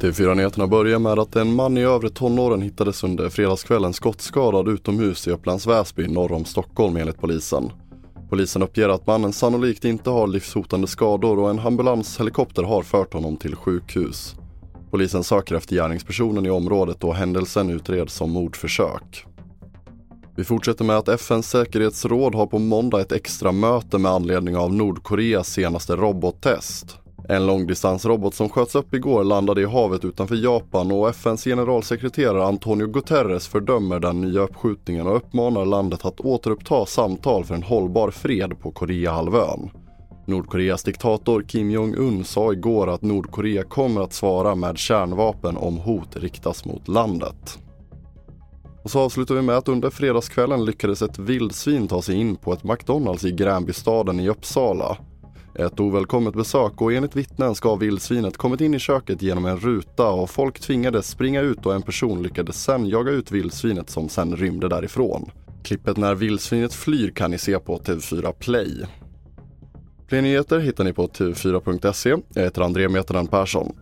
TV4-nyheterna börjar med att en man i övre tonåren hittades under fredagskvällen skottskadad utomhus i Upplands Väsby norr om Stockholm enligt polisen. Polisen uppger att mannen sannolikt inte har livshotande skador och en ambulanshelikopter har fört honom till sjukhus. Polisen söker efter gärningspersonen i området och händelsen utreds som mordförsök. Vi fortsätter med att FNs säkerhetsråd har på måndag ett extra möte med anledning av Nordkoreas senaste robottest. En långdistansrobot som sköts upp igår landade i havet utanför Japan och FNs generalsekreterare Antonio Guterres fördömer den nya uppskjutningen och uppmanar landet att återuppta samtal för en hållbar fred på Koreahalvön. Nordkoreas diktator Kim Jong-Un sa igår att Nordkorea kommer att svara med kärnvapen om hot riktas mot landet. Och så avslutar vi med att under fredagskvällen lyckades ett vildsvin ta sig in på ett McDonalds i Gränbystaden i Uppsala. Ett ovälkommet besök och enligt vittnen ska vildsvinet kommit in i köket genom en ruta och folk tvingades springa ut och en person lyckades sen jaga ut vildsvinet som sen rymde därifrån. Klippet när vildsvinet flyr kan ni se på TV4 Play. Fler nyheter hittar ni på tv4.se. Jag heter André Metenen Persson.